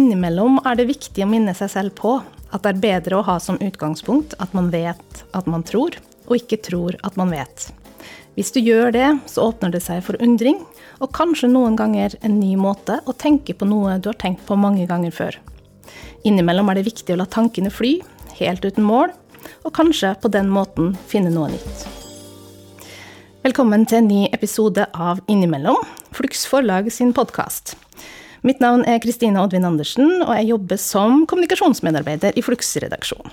innimellom er det viktig å minne seg selv på at det er bedre å ha som utgangspunkt at man vet at man tror, og ikke tror at man vet. Hvis du gjør det, så åpner det seg for undring, og kanskje noen ganger en ny måte å tenke på noe du har tenkt på mange ganger før. Innimellom er det viktig å la tankene fly, helt uten mål, og kanskje på den måten finne noe nytt. Velkommen til en ny episode av Innimellom, Flux forlag sin podkast. Mitt navn er Kristine Oddvin Andersen, og jeg jobber som kommunikasjonsmedarbeider i Flux-redaksjonen.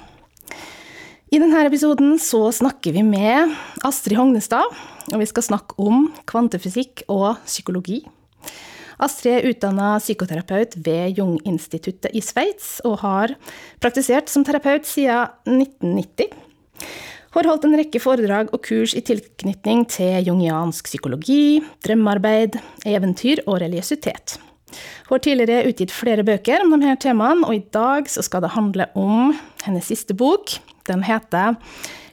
I denne episoden så snakker vi med Astrid Hognestad, og vi skal snakke om kvantefysikk og psykologi. Astrid er utdanna psykoterapeut ved Jung-instituttet i Sveits, og har praktisert som terapeut siden 1990. Hun har holdt en rekke foredrag og kurs i tilknytning til jungiansk psykologi, drømmearbeid, eventyr og religiøsitet. Hun har tidligere utgitt flere bøker om disse temaene, og i dag skal det handle om hennes siste bok. Den heter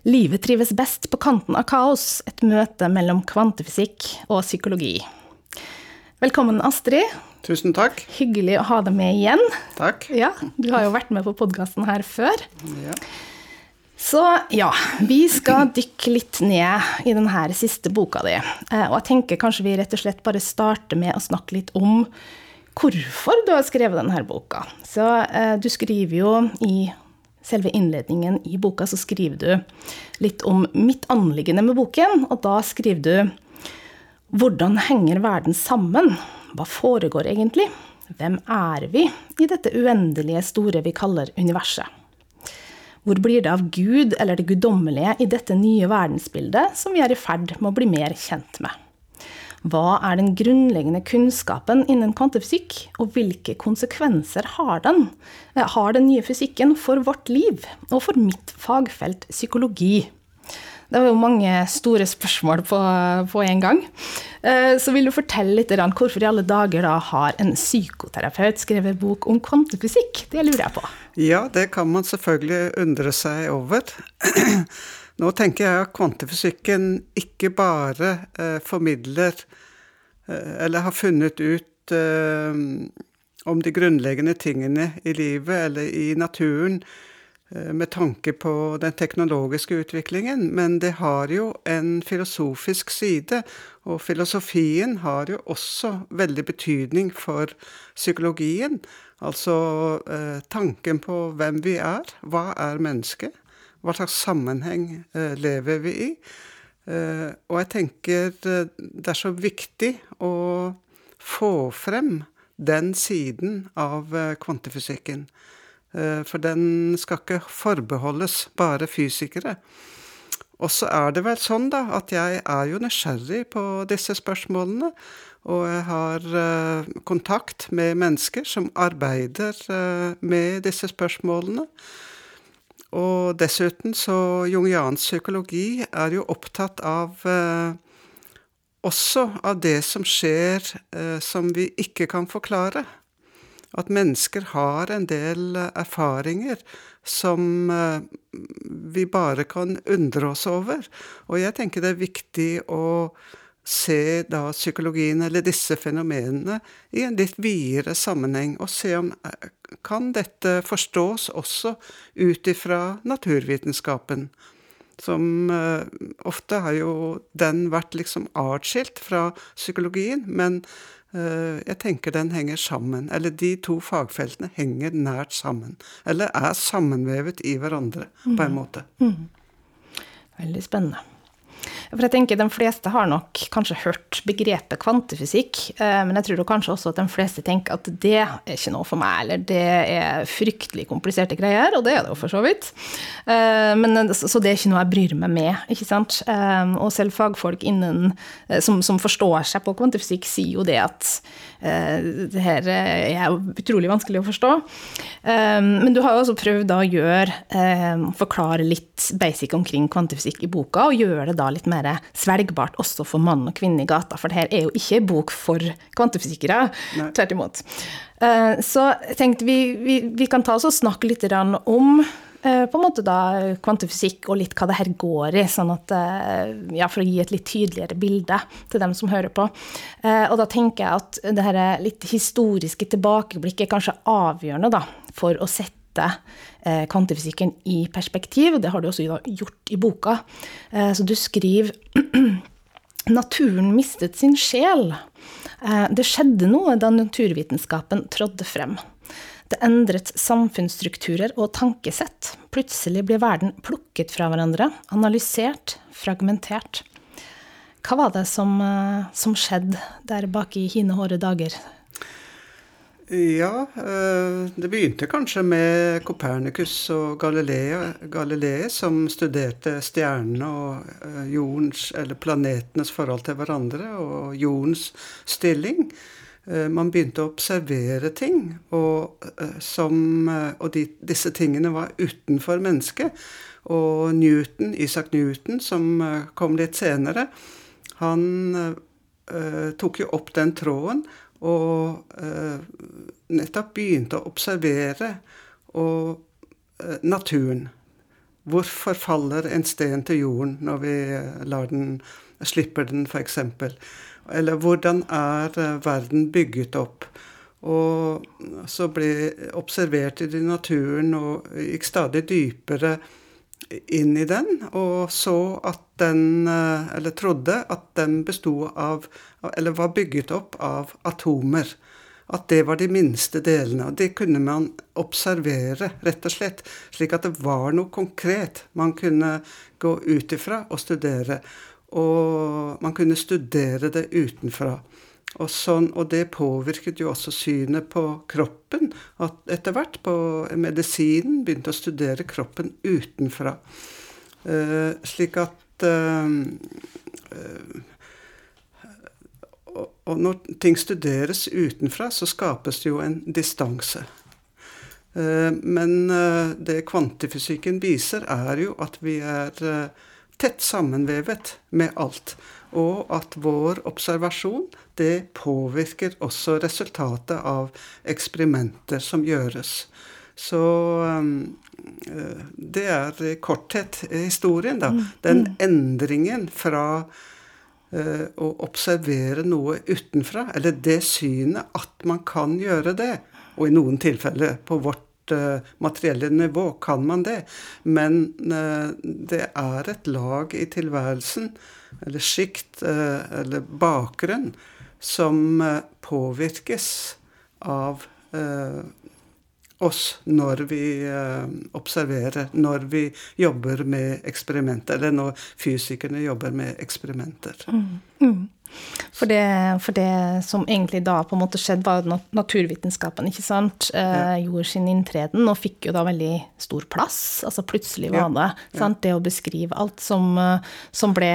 'Livet trives best på kanten av kaos et møte mellom kvantefysikk og psykologi'. Velkommen, Astrid. Tusen takk. Hyggelig å ha deg med igjen. Takk. Ja, Du har jo vært med på podkasten her før. Ja. Så ja, vi skal dykke litt ned i denne siste boka di. Eh, og jeg tenker kanskje vi rett og slett bare starter med å snakke litt om hvorfor du har skrevet denne boka. Så eh, du skriver jo i selve innledningen i boka, så skriver du litt om mitt anliggende med boken. Og da skriver du hvordan henger verden sammen? Hva foregår egentlig? Hvem er vi i dette uendelige store vi kaller universet? Hvor blir det av Gud eller det guddommelige i dette nye verdensbildet som vi er i ferd med å bli mer kjent med? Hva er den grunnleggende kunnskapen innen kvantefysikk, og hvilke konsekvenser har den? Eh, har den nye fysikken for vårt liv, og for mitt fagfelt psykologi? Det var jo mange store spørsmål på, på en gang. Eh, så vil du fortelle litt om hvorfor i alle dager da har en psykoterapeut skrevet bok om kvantefysikk? Det lurer jeg på. Ja, det kan man selvfølgelig undre seg over. Nå tenker jeg at kvantefysikken ikke bare eh, formidler eh, eller har funnet ut eh, om de grunnleggende tingene i livet eller i naturen Eh, med tanke på den teknologiske utviklingen, men det har jo en filosofisk side. Og filosofien har jo også veldig betydning for psykologien. Altså eh, tanken på hvem vi er. Hva er mennesket? Hva slags sammenheng eh, lever vi i? Eh, og jeg tenker eh, det er så viktig å få frem den siden av kvantefysikken. For den skal ikke forbeholdes bare fysikere. Og så er det vel sånn da, at jeg er jo nysgjerrig på disse spørsmålene. Og jeg har kontakt med mennesker som arbeider med disse spørsmålene. Og dessuten så jungiansk psykologi er jo opptatt av uh, også av det som skjer som vi ikke kan forklare at mennesker har en del eh, erfaringer som eh, vi bare kan undre oss over. Og jeg tenker det er viktig å se da psykologien, eller disse fenomenene, i en litt videre sammenheng, og se om eh, kan dette forstås også ut ifra naturvitenskapen. Som ofte har jo den vært liksom atskilt fra psykologien, men uh, jeg tenker den henger sammen. Eller de to fagfeltene henger nært sammen. Eller er sammenvevet i hverandre, på en mm. måte. Mm. Veldig spennende. For jeg tenker De fleste har nok kanskje hørt begrepet kvantefysikk, eh, men jeg tror kanskje også at de fleste tenker at det er ikke noe for meg, eller det er fryktelig kompliserte greier, og det er det jo for så vidt. Eh, men, så det er ikke noe jeg bryr meg med. ikke sant? Eh, og selv fagfolk innen, som, som forstår seg på kvantefysikk, sier jo det at det her er utrolig vanskelig å forstå. Men du har jo også prøvd å gjøre, forklare litt basic omkring kvantefysikk i boka, og gjøre det da litt mer svelgbart også for mann og kvinne i gata. For det her er jo ikke en bok for kvantefysikere, tvert imot. Eh, så jeg tenkte vi, vi, vi, kan ta oss og snakke litt om eh, på en måte da kvantefysikk og litt hva det her går i, sånn at, eh, ja, for å gi et litt tydeligere bilde til dem som hører på. Og da tenker jeg at det her litt historiske tilbakeblikket er kanskje avgjørende da, for å sette kvantefysikken i perspektiv. Det har du også gjort i boka. Så du skriver Naturen mistet sin sjel. Det skjedde noe da naturvitenskapen trådde frem. Det endret samfunnsstrukturer og tankesett. Plutselig ble verden plukket fra hverandre, analysert, fragmentert. Hva var det som, eh, som skjedde der bak i hine hårde dager? Ja, eh, det begynte kanskje med Copernicus og Galilei, som studerte stjernene og eh, jordens, eller planetenes forhold til hverandre, og jordens stilling. Eh, man begynte å observere ting, og, som, og de, disse tingene var utenfor mennesket. Og Newton, Isaac Newton, som kom litt senere, han tok jo opp den tråden og uh, nettopp begynte å observere og, uh, naturen. Hvorfor faller en sten til jorden når vi lar den, slipper den, f.eks.? Eller hvordan er eh, verden bygget opp? Og så ble observert i naturen og gikk stadig dypere inn i den, og så at den eh, Eller trodde at den besto av Eller var bygget opp av atomer. At det var de minste delene. Og det kunne man observere, rett og slett. Slik at det var noe konkret man kunne gå ut ifra og studere. Og man kunne studere det utenfra. Og, sånn, og det påvirket jo også synet på kroppen. At etter hvert på medisinen begynte å studere kroppen utenfra. Uh, slik at uh, uh, og, når ting studeres utenfra, så skapes det jo en distanse. men det kvantefysikken viser, er jo at vi er tett sammenvevet med alt. Og at vår observasjon det påvirker også resultatet av eksperimenter som gjøres. Så um, eh, det er i korthet historien, da. Mm, Den mm. endringen fra uh, å observere noe utenfra, eller det synet at man kan gjøre det, og i noen tilfeller på vårt materielle nivå kan man det. Men uh, det er et lag i tilværelsen, eller sjikt, uh, eller bakgrunn, som påvirkes av oss når vi observerer, når vi jobber med eksperimenter, eller når fysikerne jobber med eksperimenter. Mm. Mm. For det, for det, som egentlig da på en måte skjedde, var at naturvitenskapen ikke sant, eh, gjorde sin inntreden og fikk jo da veldig stor plass. Altså plutselig var det ja. det å beskrive alt som, eh, som, ble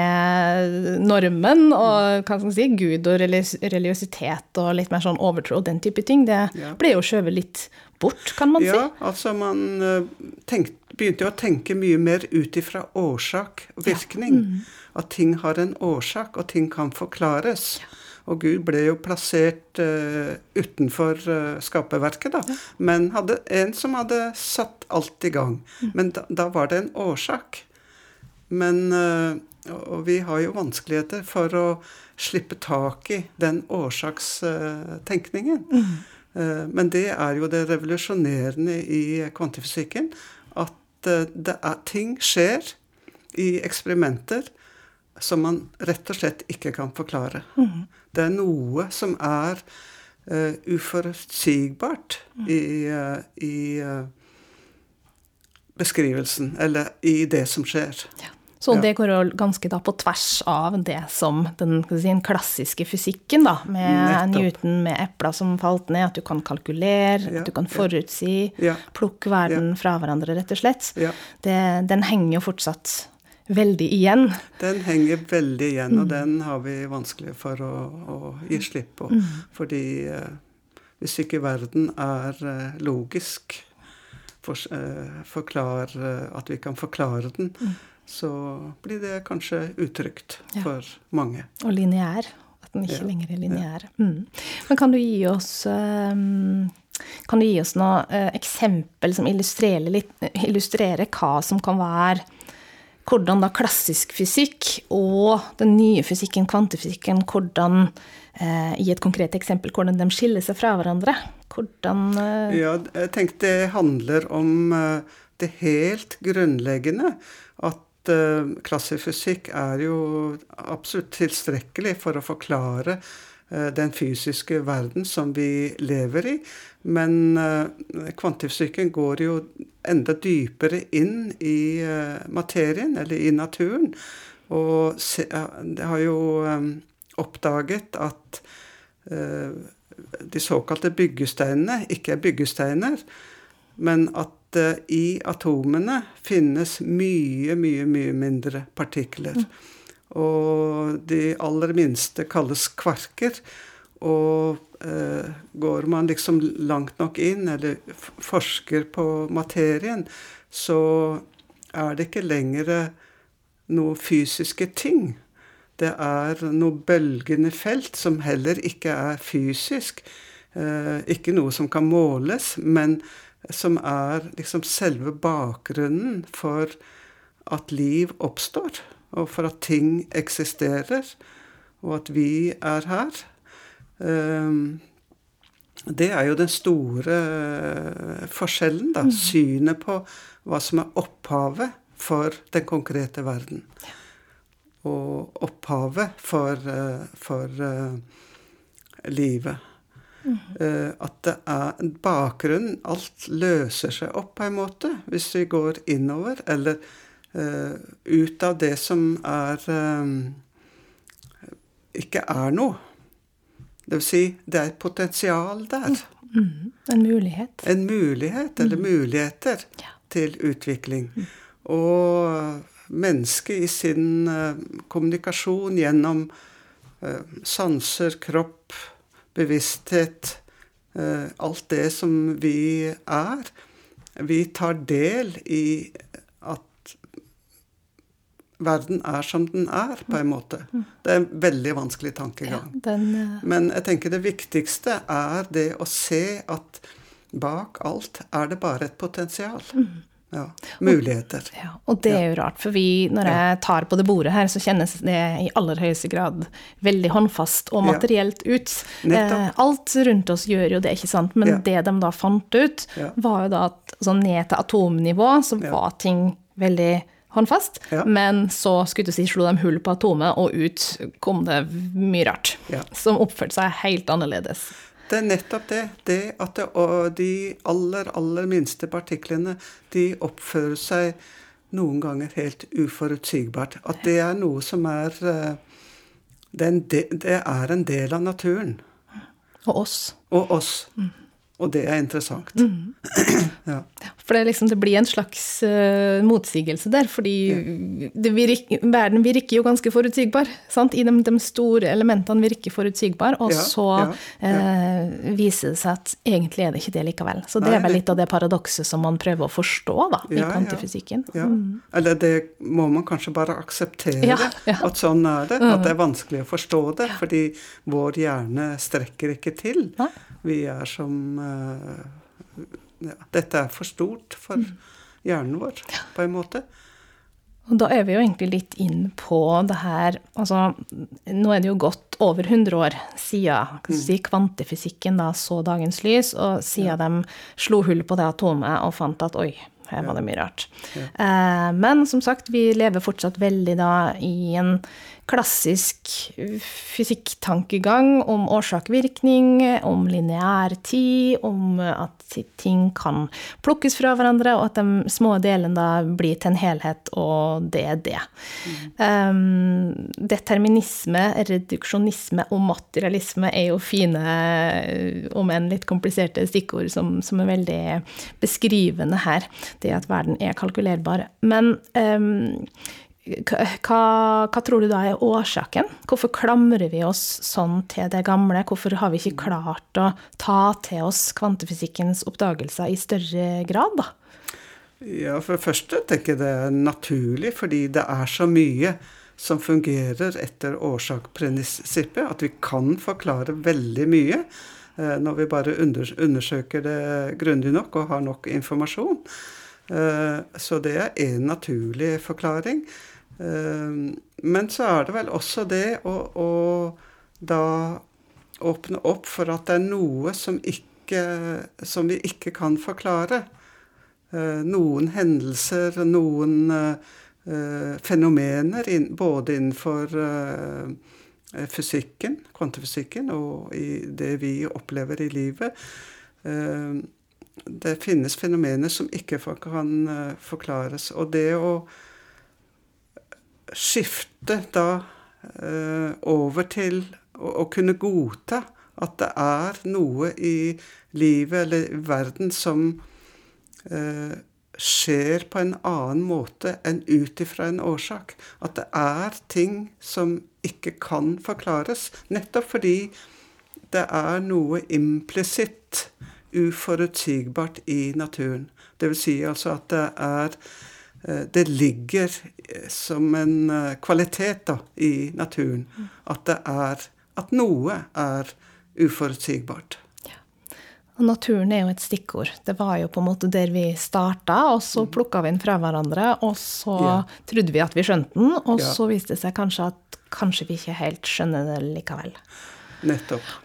normen, og hva skal man si, Gud og religiøsitet og litt mer sånn overtro, den type ting, det ble jo skjøvet litt bort, kan man si. Ja, altså man eh, tenkte, begynte jo å tenke mye mer ut ifra årsak og virkning. Ja. Mm. At ting har en årsak, og ting kan forklares. Ja. Og Gud ble jo plassert uh, utenfor uh, skaperverket, da. Ja. Men hadde en som hadde satt alt i gang. Mm. Men da, da, var det en årsak. Men uh, Og vi har jo vanskeligheter for å slippe tak i den årsakstenkningen. Mm. Men det er jo det revolusjonerende i kvantefysikken. At er, ting skjer i eksperimenter som man rett og slett ikke kan forklare. Mm. Det er noe som er uh, uforutsigbart mm. i, uh, i uh, beskrivelsen, eller i det som skjer. Ja. Så det går jo ganske da på tvers av det som den, si, den klassiske fysikken, da, med Nettopp. Newton med epler som falt ned, at du kan kalkulere, ja, at du kan forutsi, ja. plukke verden fra hverandre, rett og slett. Det, den henger jo fortsatt veldig igjen. Den henger veldig igjen, mm. og den har vi vanskelig for å, å gi slipp på. Mm. Fordi eh, hvis ikke verden er eh, logisk, for, eh, forklar, eh, at vi kan forklare den, mm. Så blir det kanskje utrygt ja. for mange. Og lineær. At den ikke ja. lenger er lineær. Mm. Men kan du gi oss um, Kan du gi oss noe eh, eksempel som illustrerer, litt, illustrerer hva som kan være hvordan da klassisk fysikk og den nye fysikken, kvantefysikken, hvordan eh, I et konkret eksempel, hvordan de skiller seg fra hverandre? Hvordan eh... Ja, jeg tenkte det handler om det helt grunnleggende. At klassisk fysikk er jo absolutt tilstrekkelig for å forklare eh, den fysiske verden som vi lever i. Men uh, kvantefysikken går jo enda dypere inn i materien, eller i naturen. Og det har jo oppdaget at de såkalte byggesteinene ikke er byggesteiner, men at i atomene finnes mye, mye, mye mindre partikler. Mm. Og de aller minste kalles kvarker. Og eh, går man liksom langt nok inn, eller forsker på materien, så er det ikke lenger noe fysiske ting. Det er noe bølgende felt som heller ikke er fysisk. Eh, ikke noe som kan måles, men som er liksom selve bakgrunnen for at liv oppstår, og for at ting eksisterer, og at vi er her. Ehm, det er jo den store eh, forskjellen, da. Mm. Synet på hva som er opphavet for den konkrete verden. Og opphavet for, eh, for uh, livet. Mm. Uh, at det er en bakgrunn Alt løser seg opp på en måte hvis vi går innover, eller uh, ut av det som er ikke er noe. Det vil si, det er et potensial der. Mm, en mulighet. En mulighet, eller mm. muligheter, ja. til utvikling. Mm. Og mennesket i sin uh, kommunikasjon gjennom sanser, kropp, bevissthet, uh, alt det som vi er Vi tar del i at verden er som den er, på en måte. Det er en veldig vanskelig tankegang. Ja, den, uh... Men jeg tenker det viktigste er det å se at bak alt er det bare et potensial. Mm. Ja, muligheter. Og, ja, og det er jo rart, for vi, når jeg tar på det bordet her, så kjennes det i aller høyeste grad veldig håndfast og materielt ut. Eh, alt rundt oss gjør jo det, ikke sant, men det de da fant ut, var jo da at altså, ned til atomnivå så var ting veldig håndfast. Ja. Men så skulle du si, slo de hull på atomet, og ut kom det mye rart. Ja. Som oppførte seg helt annerledes. Det er nettopp det. Det at de aller, aller minste partiklene, de oppfører seg noen ganger helt uforutsigbart. At det er noe som er eh, Det er en del, det er en del av naturen. Og oss. Og oss. Mm. Og det er interessant. Mm. ja. For det, liksom, det, blir en slags uh, motsigelse der, fordi ja. virker, verden virker jo ganske forutsigbar. Sant? I de, de, store elementene virker forutsigbar, og ja, så uh, viser det seg at egentlig er det ikke det likevel. Så det Nei, er vel litt av det paradokset som man prøver å forstå da, i kvantefysikken. Mm. Eller det må man kanskje bare akseptere, at sånn er det. At det er vanskelig å forstå det, fordi vår hjerne strekker ikke til. Nei. Vi er som uh, ja, Dette er for stort for mm. hjernen vår, på en måte. Og da er vi jo egentlig litt inn på det her Altså, nå er det jo gått over 100 år siden mm. si, kvantefysikken da så dagens lys, og siden ja. de slo hull på det atomet og fant at oi, her var det mye rart. Ja. Eh, men som sagt, vi lever fortsatt veldig da i en klassisk fysikktankegang om årsak-virkning, om lineær tid, om at ting kan plukkes fra hverandre, og at de små delene da blir til en helhet, og det er det. Mm. Um, determinisme, reduksjonisme og materialisme er jo fine, om enn litt kompliserte stikkord, som, som, er veldig beskrivende her. Det at verden er kalkulerbar. Men um, hva, hva, tror du da er årsaken? Hvorfor klamrer vi oss sånn til det gamle? Hvorfor har vi ikke klart å ta til oss kvantefysikkens oppdagelser i større grad, da? Ja, For det første tenker jeg det er naturlig, fordi det er så mye som fungerer etter årsak-prinsippet, at vi kan forklare veldig mye. når vi bare undersøker det grundig nok og har nok informasjon. Så det er en naturlig forklaring. Men så er det vel også det å, å da åpne opp for at det er noe som, ikke, som vi ikke kan forklare. Eh, noen hendelser, noen eh, fenomener, både innenfor eh, fysikken, kvantefysikken, og i det vi opplever i livet. Det finnes fenomener som ikke kan forklares. Og det å skifte da over til å, kunne godta at det er noe i livet eller i verden som eh, skjer på en annen måte enn ut ifra en årsak. At det er ting som ikke kan forklares. Nettopp fordi det er noe implisitt uforutsigbart i naturen. Det vil si altså at det er eh, Det ligger som en eh, kvalitet da, i naturen. At det er at noe er uforutsigbart. Ja. Og naturen er jo et stikkord. Det var jo på en måte der vi starta, og så mm. plukka vi den fra hverandre, og så ja. trodde vi at vi skjønte den, og ja. så viste det seg kanskje at kanskje vi ikke helt skjønner det likevel. Nettopp.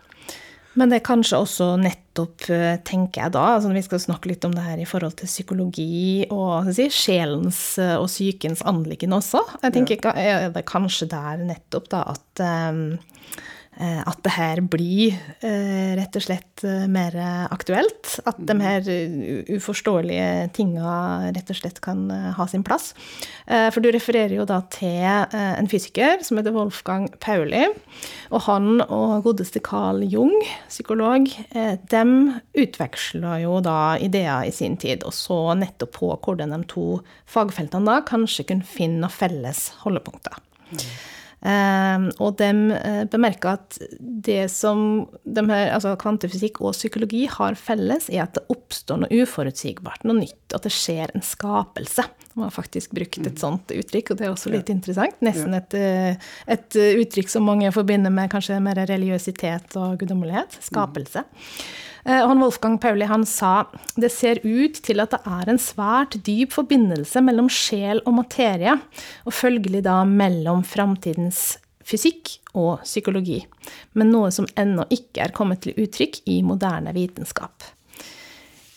Men det er kanskje også nettopp, eh, tenker jeg da, altså vi skal snakke litt om det her i forhold til psykologi og si, sjelens eh, og psykens anliggende også. Jeg tenker, ja. Er det kanskje der nettopp da at um, at det her blir eh, rett og slett eh, mer aktuelt. At de her uforståelige tinga rett og slett kan ha sin plass. For du refererer jo da til en fysiker som heter Wolfgang Pauli. Og han og godeste Carl Jung, psykolog, de utveksla jo da ideer i sin tid, og så nettopp på hvordan de to fagfeltene da kanskje kunne finne noen felles holdepunkter. Mm. Um, og de bemerker bemerka at det som de her, altså kvantefysikk og psykologi har felles, er at det oppstår noe uforutsigbart, noe nytt. At det skjer en skapelse. De har faktisk brukt et mm. sånt uttrykk, og det er også litt ja. interessant. Nesten et, uh, et, uttrykk som mange forbinder med kanskje mer religiøsitet og guddommelighet. Skapelse. Mm. Eh, han Wolfgang Pauli han sa det ser ut til at det er en svært dyp forbindelse mellom sjel og materie, og følgelig da mellom framtidens fysikk og psykologi, men noe som ennå ikke er kommet til uttrykk i moderne vitenskap.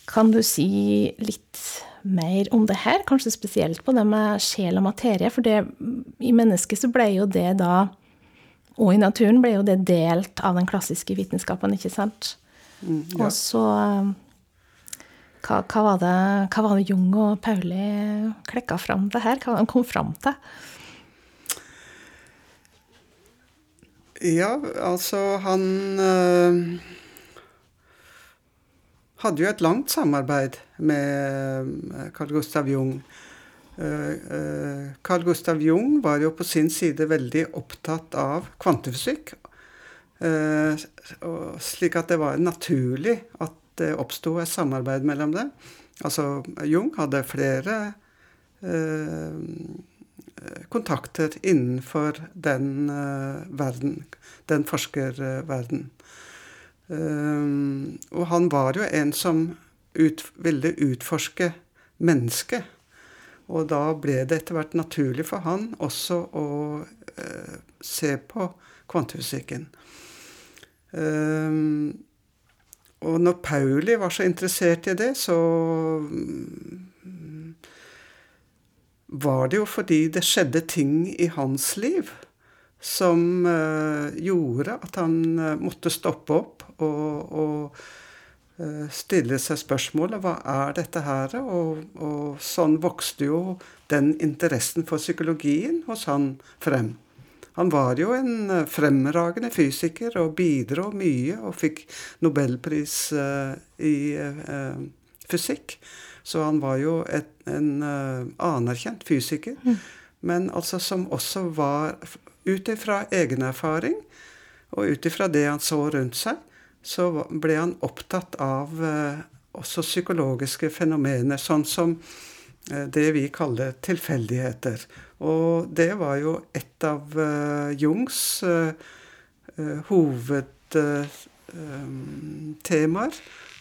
Kan du si litt mer om det her, kanskje spesielt på det med sjel og materie? For det, i mennesket så ble jo det da, og i naturen ble jo det delt av den klassiske vitenskapen, ikke sant? Mm, ja. Og så hva, hva, var det, hva, var det, Jung og Pauli klekka fram til her? Hva de kom fram til? Ja, altså han øh, hadde jo et langt samarbeid med Carl Gustav Jung. Uh, Carl Gustav Jung var jo på sin side veldig opptatt av kvantefysikk slik at det var naturlig at det oppsto et samarbeid mellom dem. Altså, Jung hadde flere eh, kontakter innenfor den uh, verden, den forskerverden. Og han var jo en som ut, ville utforske mennesket. Og da ble det etter hvert naturlig for han også å eh, se på kvantefysikken. Um, og når Pauli var så interessert i det, så um, var det jo fordi det skjedde ting i hans liv som uh, gjorde at han uh, måtte stoppe opp og, og uh, stille seg spørsmålet hva er dette her? Og, og sånn vokste jo den interessen for psykologien hos han frem. Han var jo en eh, fremragende fysiker og bidro mye og fikk nobelpris uh, i uh, fysikk. Så han var jo et, en anerkjent fysiker. Mm. Men altså som også var Ut ifra egen erfaring og ut ifra det han så rundt seg, så ble han opptatt av også psykologiske fenomener, sånn som det vi kaller tilfeldigheter. Og det var jo et av uh, Jungs uh, hoved... um.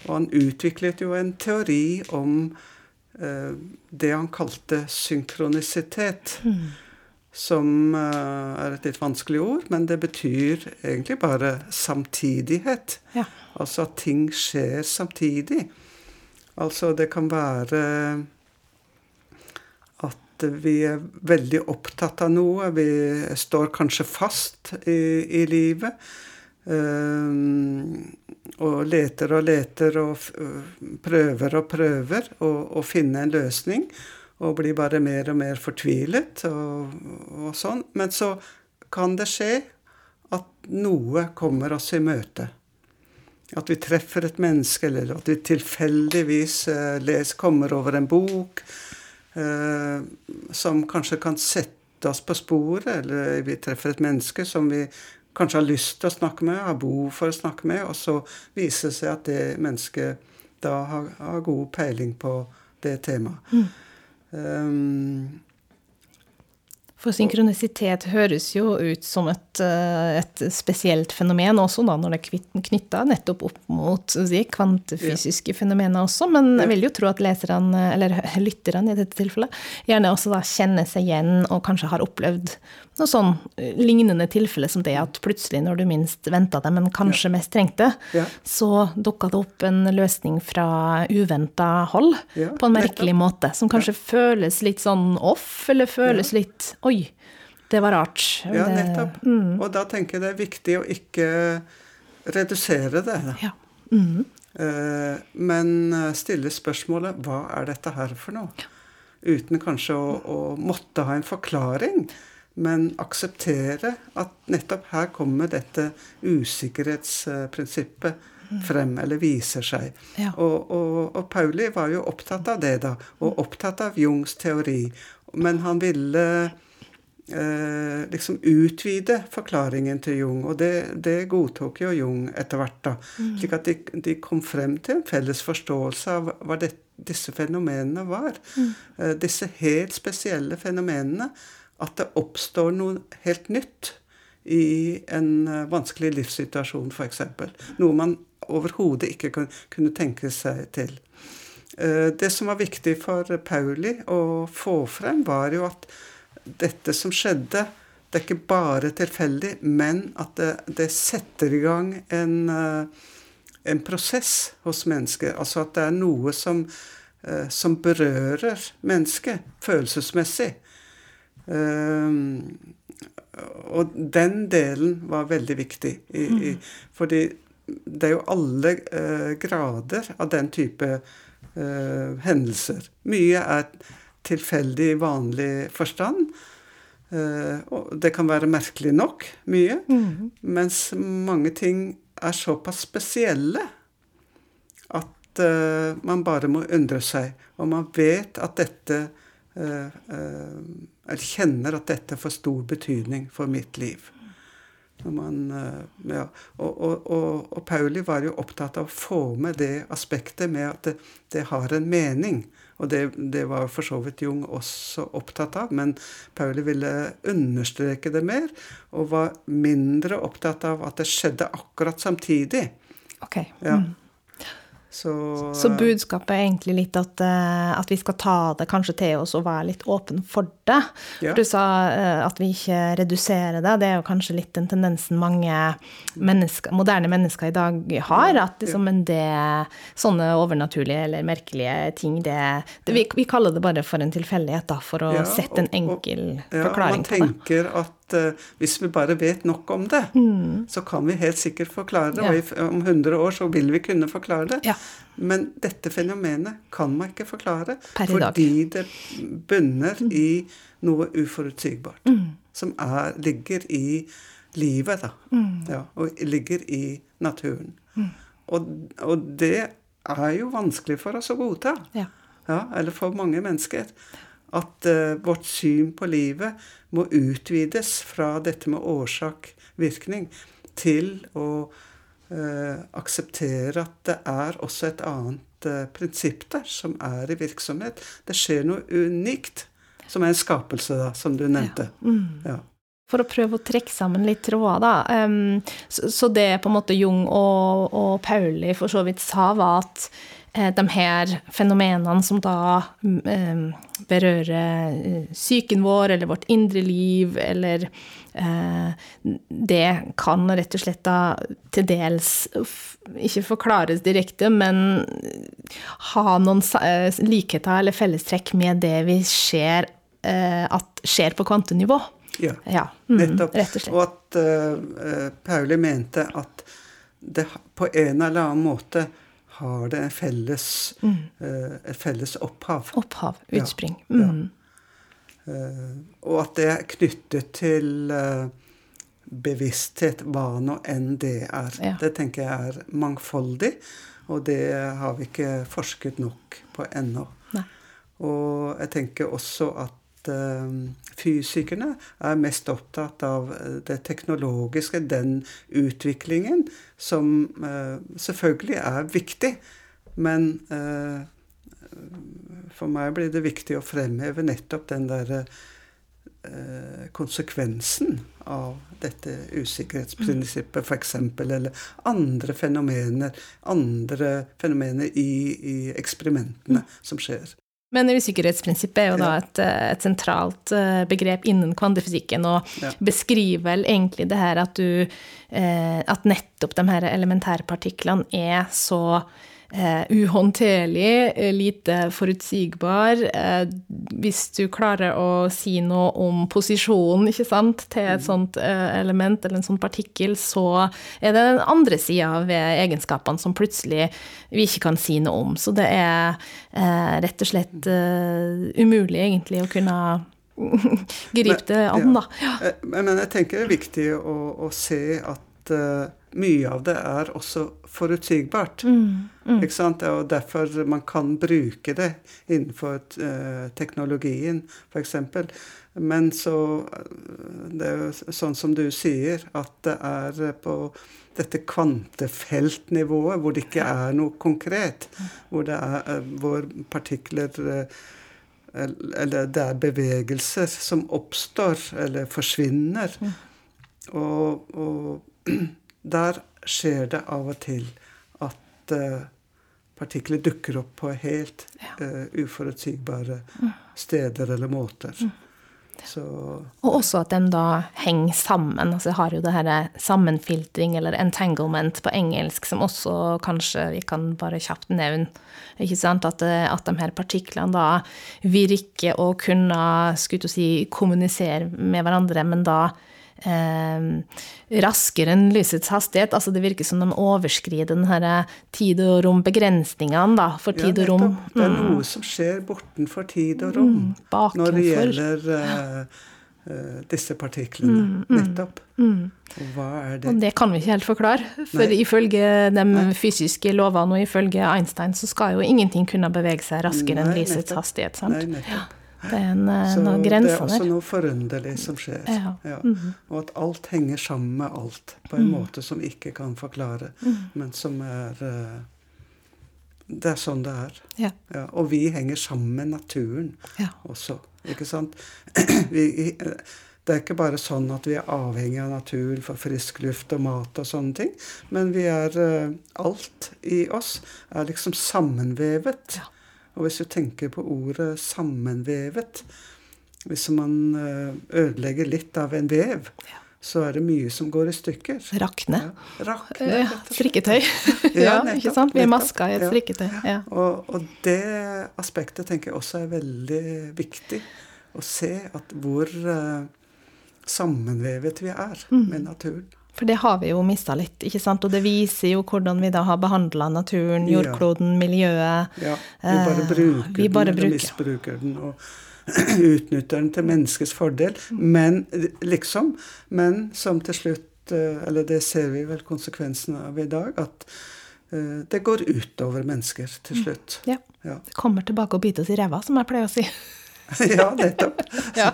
Og han utviklet jo en teori om det han kalte synkronisitet. Mm. Som er et litt vanskelig ord, men det betyr egentlig bare samtidighet. Ja. Altså at ting skjer samtidig. Altså det kan være at vi er veldig opptatt av noe. Vi står kanskje fast i, i livet. Um, og leter og leter og prøver og prøver å finne en løsning. Og blir bare mer og mer fortvilet og, og, sånn. Men så kan det skje at noe kommer oss i møte. At vi treffer et menneske, eller at vi tilfeldigvis uh, les, kommer over en bok som kanskje kan sette oss på sporet, eller vi treffer et menneske som vi kanskje har lyst til å snakke med, har behov for å snakke med, og så viser det seg at det mennesket da har, har god peiling på det temaet. Mm. Um, for synkronisitet høres jo ut som et, eh, et spesielt fenomen også, da, når det er knytta nettopp opp mot si, kvantefysiske ja. fenomener også. Men jeg vil jo tro at leserne, eller lytterne i dette tilfellet, gjerne også da kjenner seg igjen og kanskje har opplevd noe sånn eh, lignende tilfelle som det at plutselig, når du minst venta det, men kanskje ja. mest trengte, ja. så dukka det opp en løsning fra uventa hold på en merkelig måte, som kanskje føles litt sånn off, eller føles litt Oi, det var rart. Ja, nettopp. Mm. Og da tenker jeg det er viktig å ikke redusere det. Ja. Mm. Men eh, stille spørsmålet hva er dette her for noe? Uten kanskje å, å måtte ha en forklaring men akseptere at nettopp her kommer dette usikkerhetsprinsippet frem, eller viser seg. Ja. Og, og, og, Pauli var jo opptatt av det, da, og opptatt av Jungs teori. Men han ville eh, liksom utvide forklaringen til Jung, og det, det godtok jo Jung etter hvert. da, mm. Slik at de, de, kom frem til en felles forståelse av hva det, disse fenomenene var. Mm. Eh, disse helt spesielle fenomenene at det oppstår noe helt nytt i en eh, vanskelig livssituasjon, f.eks. Noe man overhodet ikke kunne tenke seg til. Eh, det som var viktig for Pauli å få frem, var jo at dette som skjedde, det er ikke bare tilfeldig, men at det, det setter i gang en, eh, en, prosess hos mennesker. Altså at det er noe som, som berører mennesket følelsesmessig. Og den delen var veldig viktig. I, i, mm. fordi det er jo alle uh, grader av den type uh, hendelser. Mye er tilfeldig i vanlig forstand. Uh, og det kan være merkelig nok, mye. Mm. Mens mange ting er såpass spesielle at man bare må undre seg. Og man vet at dette Eh, kjenner at dette får stor betydning for mitt liv. Man, eh, ja. og, og, og, og, Pauli var jo opptatt av å få med det aspektet med at det, det har en mening. Og det, det, var for så vidt Jung også opptatt av, men Pauli ville understreke det mer, og var mindre opptatt av at det skjedde akkurat samtidig. Ok. Ja. Så, så, budskapet er egentlig litt at, eh, at, vi skal ta det kanskje til oss og være litt åpen for det. Ja. For du sa eh, at vi ikke reduserer det. Det er jo kanskje litt den tendensen mange mennesker, moderne mennesker i dag har. At liksom en det, sånne overnaturlige eller merkelige ting, det, det vi, vi, kaller det bare for en tilfeldighet, da, for å ja, sette en enkel og, forklaring på det. Ja, man tenker at uh, hvis vi bare vet nok om det, mm. så kan vi helt sikkert forklare det. Ja. Og om 100 år så vil vi kunne forklare det. Ja. Men dette fenomenet kan man ikke forklare fordi det bunner mm. i noe uforutsigbart. Mm. Som er, ligger i livet, da. Mm. Ja, og ligger i naturen. Mm. Og, og, det er jo vanskelig for oss å godta. Ja. eller for mange mennesker at uh, vårt syn på livet må utvides fra dette med årsak-virkning til å uh, akseptere at det er også et annet uh, prinsipp der som er i virksomhet. Det skjer noe unikt, som er en skapelse, da, som du nevnte. Ja. Mm. ja. For å prøve å trekke sammen litt tråder, da. Um, så, så, det på en måte Jung og, og Pauli for så vidt sa, var at eh, de her fenomenene som da um, berører uh, psyken vår, eller vårt indre liv, eller Det kan rett og slett da til dels ikke forklares direkte, men ha noen likheter eller fellestrekk med det vi ser at skjer på kvantenivå. Ja, ja. Mm, nettopp. Rett og slett. Og at uh, Pauli mente at det på en eller annen måte har det felles, mm. uh, et felles opphav. Opphav. Utspring. Ja, ja. Mm. Uh, og at det er knyttet til bevissthet, hva nå enn det er. Ja. Det tenker jeg er mangfoldig, og det har vi ikke forsket nok på ennå. Og jeg tenker også at uh, fysikerne er mest opptatt av eh, det teknologiske, den utviklingen, som uh, selvfølgelig er viktig. Men for meg blir det viktig å fremheve nettopp den derre konsekvensen av dette usikkerhetsprinsippet, f.eks., eller andre fenomener, andre fenomener i, i eksperimentene mm. som skjer. Men usikkerhetsprinsippet er jo da et, eh, et sentralt eh, begrep innen kvantefysikken, og ja. beskriver vel egentlig det her at du eh, At nettopp de her elementærpartiklene er så uhåndterlig, eh, lite forutsigbar. Eh, hvis du klarer å si noe om posisjonen ikke sant, til et mm. sånt eh, element eller en sånn partikkel, så er det den andre sida ved egenskapene som plutselig vi ikke kan si noe om. Så det er eh, rett og slett eh, umulig, egentlig, å kunne gripe det an, da. Ja. Men jeg tenker det er viktig å, å se at uh, mye av det er også forutsigbart. Mm, mm. Ikke sant? Og derfor man kan bruke det innenfor uh, teknologien, f.eks. Men så eh, Det er jo sånn som du sier, at det er på dette kvantefeltnivået hvor det ikke er noe konkret. Hvor, det er, hvor partikler Eller det er bevegelser som oppstår eller forsvinner. Og, og der skjer det av og til at uh, partikler dukker opp på helt uh, uforutsigbare mm. steder eller måter. Mm. Så. Og også at de da henger sammen. altså Har jo det her sammenfiltring, eller entanglement på engelsk, som også kanskje vi kan bare kjapt nevne. ikke sant, At, eh, at de her partiklene da virker å kunne skulle si, kommunisere med hverandre, men da eh, raskere enn lysets hastighet. Altså det virker som de overskrider den her tid og rom-begrensningene da, for tid ja, og rom. Det er noe mm. som skjer bortenfor tid og rom mm, når det gjelder uh, uh, disse partiklene. Mm, mm, nettopp. Mm. Og hva er det? Og det kan vi ikke helt forklare. For Nei. ifølge de Nei. fysiske lovene og ifølge Einstein så skal jo ingenting kunne bevege seg raskere enn lysets hastighet. sant? Nei, nettopp. Ja. Det er en, eh, noen grenser der. Det er også noe forunderlig som skjer. Ja. Ja. -hmm. Og at alt henger sammen med alt på en mm. måte som ikke kan forklare, mm. men som er uh, Det er sånn det er. Ja. og vi henger sammen med naturen også, ikke sant? vi, det er ikke bare sånn at vi er avhengig av naturen for frisk luft og mat og sånne ting, men vi er uh, Alt i oss er liksom sammenvevet. Ja. Og hvis du tenker på ordet 'sammenvevet' Hvis man eh, ødelegger litt av en vev, ja. så er det mye som går i stykker. Rakne. Ja, rakne ja, strikketøy. ja, nettopp, ikke sant? Vi er maska i et strikketøy. Ja. Og, og, det aspektet tenker jeg også er veldig viktig. Å se at hvor uh, sammenvevet vi er mm. med naturen. For det har vi jo mista litt, ikke sant. Og det viser jo hvordan vi da har behandla naturen, jordkloden, miljøet. Ja, vi bare eh, bruker vi bare den, eller misbruker den, og utnytter den til menneskets fordel. Men liksom. Men som til slutt, eh, eller det ser vi vel konsekvensen av i dag, at eh, det går utover mennesker til mm. slutt. Ja. ja. Det kommer tilbake og biter oss i ræva, som jeg pleier å si. ja, nettopp. ja.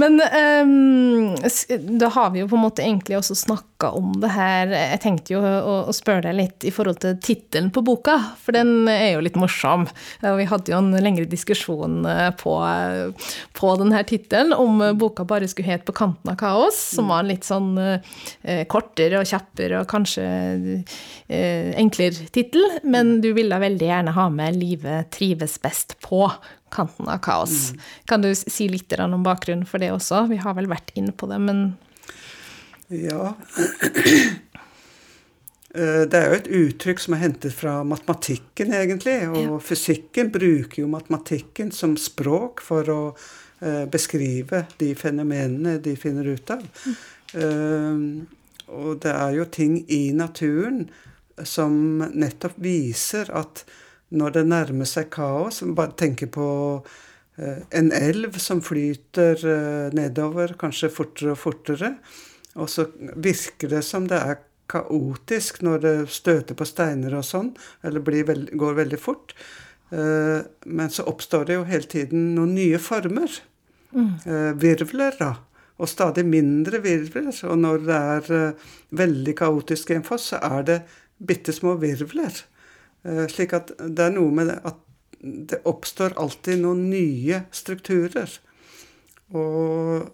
Men um, da har vi jo på en måte egentlig også snakka om det her. Jeg tenkte jo å, å spørre deg litt i forhold til tittelen på boka, for den er jo litt morsom. Vi hadde jo en lengre diskusjon på, på, den denne tittelen, om boka bare skulle het 'På kanten av kaos', som var en litt sånn eh, kortere og kjappere og kanskje eh, enklere tittel, men du ville veldig gjerne ha med 'Livet trives best på' kanten av kaos. Mm. Kan du si litt om bakgrunnen for det også? Vi har vel vært inne på det, men Ja. Eh, det er jo et uttrykk som er hentet fra matematikken, egentlig. Og ja. fysikken bruker jo matematikken som språk for å uh, beskrive de fenomenene de finner ut av. Mm. Uh, og det er jo ting i naturen som nettopp viser at når det nærmer seg kaos. Bare tenke på eh, en elv som flyter eh, nedover, kanskje fortere og fortere. Og så virker det som det er kaotisk når det støter på steiner og sånn, eller veld, går veldig fort. Eh, men så oppstår det jo hele tiden noen nye former. Mm. Virvler, da. Og stadig mindre virvler. Og når det er veldig kaotisk i en foss, så er det bitte små virvler. Eh, slik at det er noe med det at det oppstår alltid noen nye strukturer. Og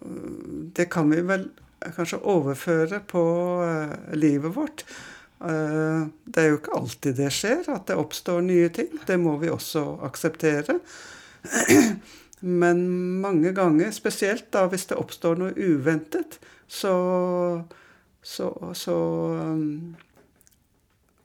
det kan vi vel kanskje overføre på uh, livet vårt. Det er jo ikke alltid det skjer, at det oppstår nye ting. Det må vi også akseptere. Men mange ganger, spesielt da hvis det oppstår noe uventet, så, så, så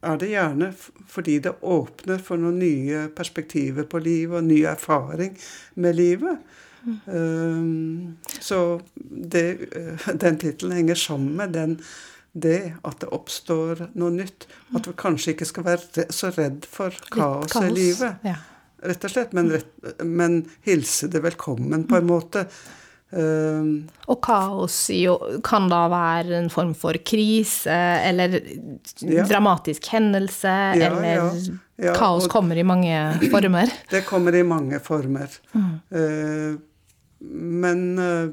er det gjerne fordi det åpner for noen nye perspektiver på livet og ny erfaring med livet. Mm. Um, så det, eh, den tittelen henger sammen med den, det at det oppstår noe nytt. At vi kanskje ikke skal være så redd for kaos, kaos. i livet. Ja. Rett og slett. Men, rett, men hilse det velkommen, på en måte. Um, og kaos kan da være en form for krise eller ja. dramatisk hendelse, ja, eller ja, kaos kommer i mange former? Det kommer i mange former. Mm. Uh, men uh,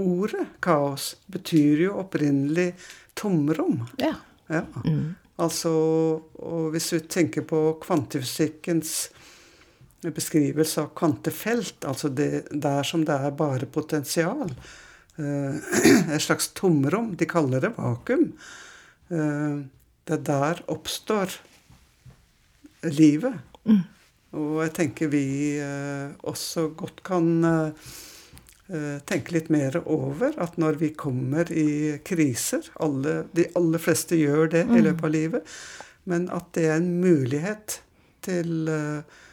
ordet kaos betyr jo opprinnelig tomrom. Ja. Mm. Altså, og hvis vi tenker på kvantefysikkens beskrivelse av kvantefelt, altså det, der som det er bare potensial. Eh, et slags tomrom. De kaller det vakuum. Det det der oppstår livet. Mm. Og jeg tenker vi eh, også godt kan tenke litt mer over at når vi kommer i kriser alle, De aller fleste gjør det i mm. løpet av livet. Men at det er en mulighet til uh, Eh,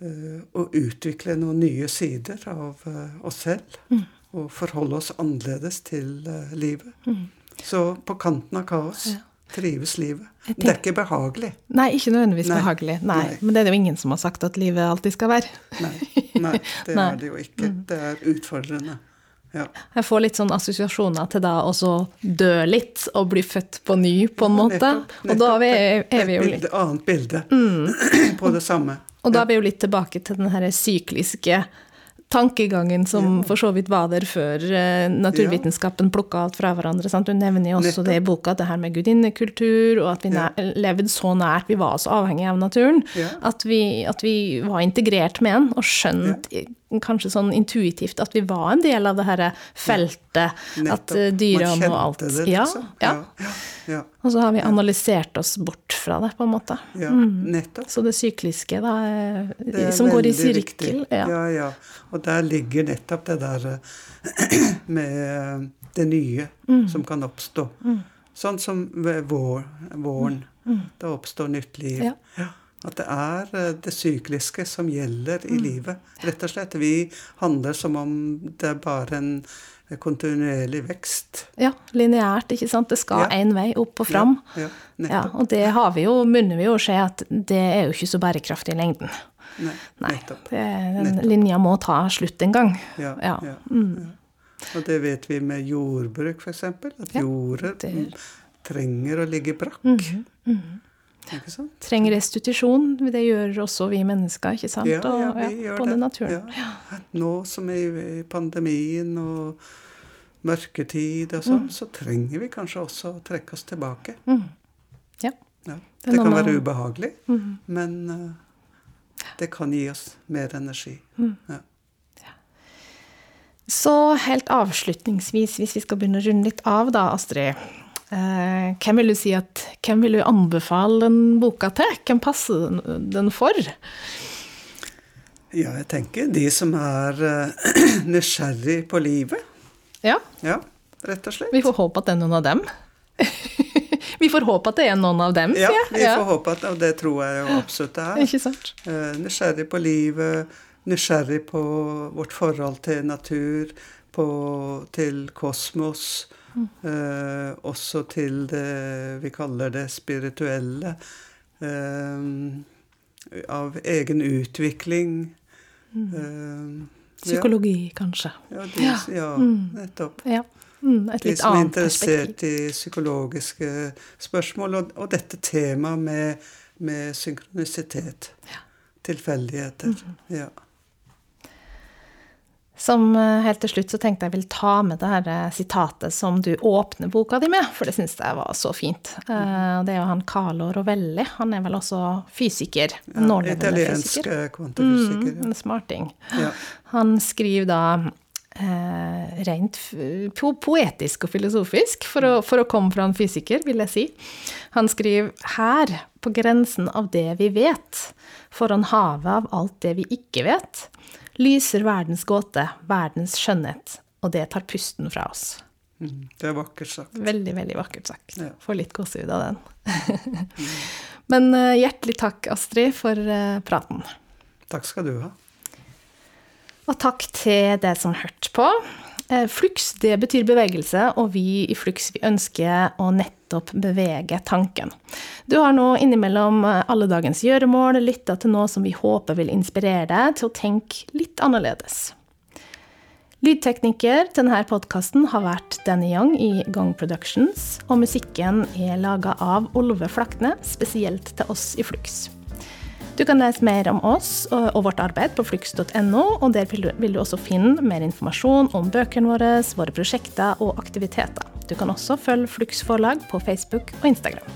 å utvikle noen nye sider av eh, oss selv. Mm. Og forholde oss annerledes til eh, livet. Mm. Så på kanten av kaos ja. trives livet. Tenker, det er ikke behagelig. Nei, ikke nødvendigvis nei. behagelig. Nei. nei. Men det er det jo ingen som har sagt at livet alltid skal være. Nei, nei det er det jo ikke. Mm. Det er utfordrende. Ja. Jeg får litt sånn assosiasjoner til da å dø litt og bli født på ny, på en måte. Nettopp, nettopp. Og da er vi, er vi jo litt Et annet bilde mm. på det samme. Og da er vi jo litt tilbake til den her sykliske tankegangen som for så vidt var der før eh, naturvitenskapen plukka alt fra hverandre. Sant? Du nevner jo også det i boka, det her med gudinnekultur, og at vi ja. levde så nært, vi var så avhengige av naturen, ja. at, vi, at, vi, var integrert med den og skjønt ja kanskje sånn intuitivt at vi var en del av det her feltet. At dyra dyrene og alt det, liksom. ja, ja. Og så har vi analysert oss bort fra det, på en måte. Ja, mm. nettopp. Så det sykliske, da, det som går i sirkel. Ja. ja, ja. Og der ligger nettopp det der eh, med eh, det nye mm. som kan oppstå. Mm. Sånn som vår, våren. Mm. mm. Det oppstår nytt liv. Ja. At det er eh, det sykliske som gjelder i mm. livet. Rett og slett. Vi handler som om det er bare en kontinuerlig vekst. Ja, lineært, ikke sant. Det skal én ja. vei, opp og fram. Ja, ja, ja, og det har vi jo, munner vi jo å se at det er jo ikke så bærekraftig i lengden. Nei, Nei det, den nettopp. linja må ta slutt en gang. Ja, ja. Mm. Og det vet vi med jordbruk, f.eks. At jorder trenger å ligge brakk. Mm -hmm. Mm -hmm. Trenger restitusjon. Det gjør også vi mennesker, ikke sant? Ja, ja, vi og, ja, gjør både det. naturen. Ja. Nå som i pandemien og mørketid og sånn, så trenger vi kanskje også å trekke oss tilbake. Mm. Ja. Ja. Det kan være ubehagelig, Mm. men uh, det kan gi oss mer energi. Mm. Ja. Så helt avslutningsvis, hvis vi skal begynne å runde litt av da, Astrid. Eh, hvem vil du si at, hvem vil du anbefale den boka til? Hvem passer den for? ja, jeg tenker de som er uh, nysgjerrig på livet. Ja, Ja, rett og slett. vi får håpe at det er noen av dem. vi får håpe at det er noen av dem, Ja, sier jeg. vi får håpe at, og det tror jeg jo absolutt det er. Ikke sant? Eh, nysgjerrig på livet, nysgjerrig på vårt forhold til natur, på, til kosmos. Eh, også til det vi kaller det spirituelle. Eh, av egen utvikling. Eh, Psykologi, kanskje. Ja, de, Ja. ja Mm. nettopp. Ja. Mm, et De litt som er perspektiv. interessert i psykologiske spørsmål, og, og dette temaet med, med synkronisitet. Tilfeldigheter. Mm. Ja. Som eh, helt til slutt så tenkte jeg vil ta med det her eh, sitatet som du åpner boka di med, for det syns jeg var så fint. Eh, Det er jo han Carlo Rovelli. Han er vel også fysiker. Ja, italiensk fysiker. kvantefysiker. kvantefysiker. Mm, en smarting. Ja. Han skriver da eh, rent po poetisk og filosofisk, for å, for å komme fra en fysiker, vil jeg si. Han skriver her, på grensen av det vi vet, foran havet av alt det vi ikke vet, lyser verdens gåte, verdens skjønnhet, og det tar pusten fra oss. Mm, det er vakkert sagt. Veldig, veldig vakkert sagt. Ja. Får litt gåsehud av den. Men eh, hjertelig takk, Astrid, for eh, praten. Takk skal du ha. Og takk til deg som hørte på. Eh, Flux det betyr bevegelse, og vi i Flux vi ønsker å nettopp bevege tanken. Du har nå innimellom eh, alle dagens gjøremål lytta til noe som vi håper vil inspirere deg til å tenke litt annerledes. Lydtekniker til denne podkasten har vært Danny Young i Gong Productions, og musikken er laga av Olve Flakne, spesielt til oss i Flux. Du kan lese mer om oss og vårt arbeid på flux.no, og der vil du, vil du også finne mer informasjon om bøkene våre, våre prosjekter og aktiviteter. Du kan også følge Flux forlag på Facebook og Instagram.